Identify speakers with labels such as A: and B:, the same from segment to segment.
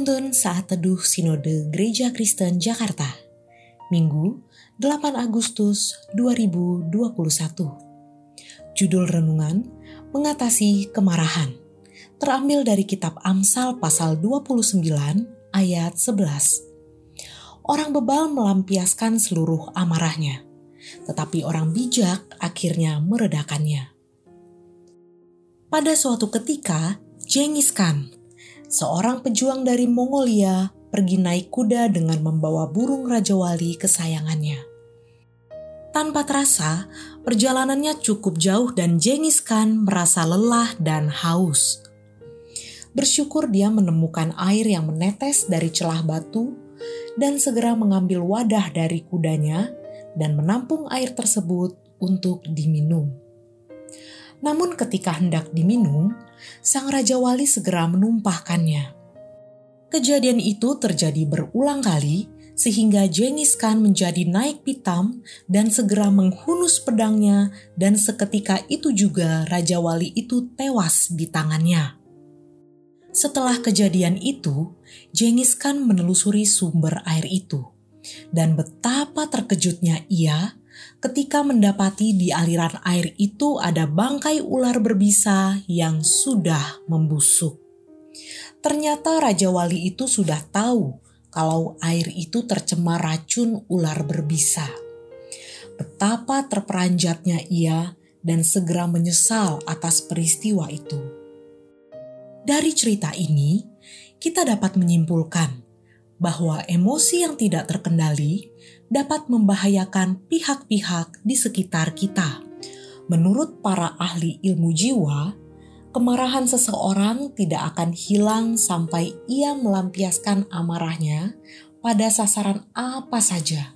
A: Penuntun Saat Teduh Sinode Gereja Kristen Jakarta Minggu 8 Agustus 2021 Judul Renungan Mengatasi Kemarahan Terambil dari kitab Amsal pasal 29 ayat 11 Orang bebal melampiaskan seluruh amarahnya, tetapi orang bijak akhirnya meredakannya. Pada suatu ketika, Genghis Khan, seorang pejuang dari Mongolia, pergi naik kuda dengan membawa burung Raja Wali kesayangannya. Tanpa terasa, perjalanannya cukup jauh dan Genghis Khan merasa lelah dan haus. Bersyukur dia menemukan air yang menetes dari celah batu dan segera mengambil wadah dari kudanya dan menampung air tersebut untuk diminum. Namun ketika hendak diminum, sang Raja Wali segera menumpahkannya. Kejadian itu terjadi berulang kali sehingga Genghis Khan menjadi naik pitam dan segera menghunus pedangnya dan seketika itu juga Raja Wali itu tewas di tangannya. Setelah kejadian itu, Genghis Khan menelusuri sumber air itu. Dan betapa terkejutnya ia ketika mendapati di aliran air itu ada bangkai ular berbisa yang sudah membusuk. Ternyata Raja Wali itu sudah tahu kalau air itu tercemar racun ular berbisa. Betapa terperanjatnya ia dan segera menyesal atas peristiwa itu. Dari cerita ini, kita dapat menyimpulkan bahwa emosi yang tidak terkendali dapat membahayakan pihak-pihak di sekitar kita. Menurut para ahli ilmu jiwa, kemarahan seseorang tidak akan hilang sampai ia melampiaskan amarahnya pada sasaran apa saja.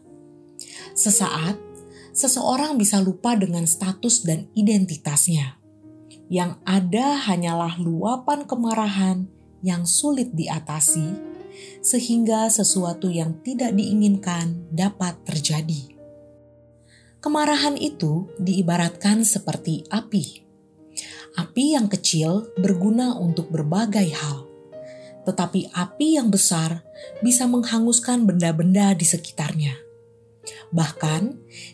A: Sesaat, seseorang bisa lupa dengan status dan identitasnya. Yang ada hanyalah luapan kemarahan yang sulit diatasi sehingga sesuatu yang tidak diinginkan dapat terjadi. Kemarahan itu diibaratkan seperti api. Api yang kecil berguna untuk berbagai hal, tetapi api yang besar bisa menghanguskan benda-benda di sekitarnya. Bahkan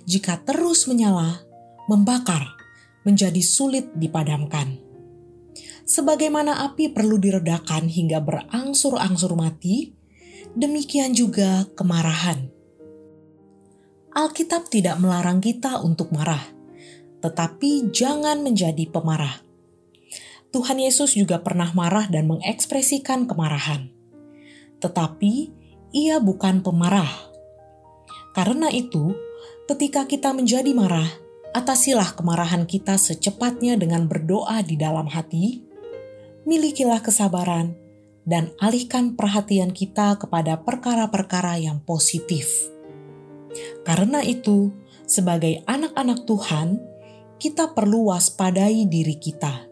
A: jika terus menyala, membakar menjadi sulit dipadamkan. Sebagaimana api perlu diredakan hingga berangsur-angsur mati, demikian juga kemarahan. Alkitab tidak melarang kita untuk marah, tetapi jangan menjadi pemarah. Tuhan Yesus juga pernah marah dan mengekspresikan kemarahan, tetapi Ia bukan pemarah. Karena itu, ketika kita menjadi marah, atasilah kemarahan kita secepatnya dengan berdoa di dalam hati milikilah kesabaran, dan alihkan perhatian kita kepada perkara-perkara yang positif. Karena itu, sebagai anak-anak Tuhan, kita perlu waspadai diri kita.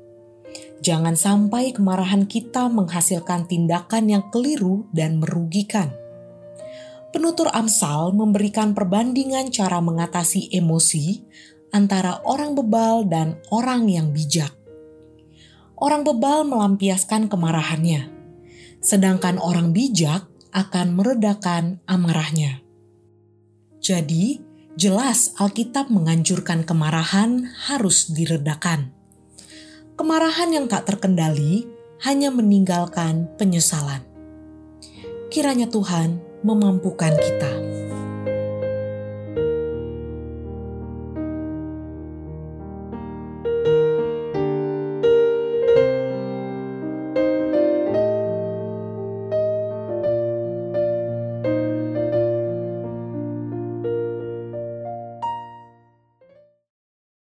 A: Jangan sampai kemarahan kita menghasilkan tindakan yang keliru dan merugikan. Penutur Amsal memberikan perbandingan cara mengatasi emosi antara orang bebal dan orang yang bijak orang bebal melampiaskan kemarahannya, sedangkan orang bijak akan meredakan amarahnya. Jadi, jelas Alkitab menganjurkan kemarahan harus diredakan. Kemarahan yang tak terkendali hanya meninggalkan penyesalan. Kiranya Tuhan memampukan kita.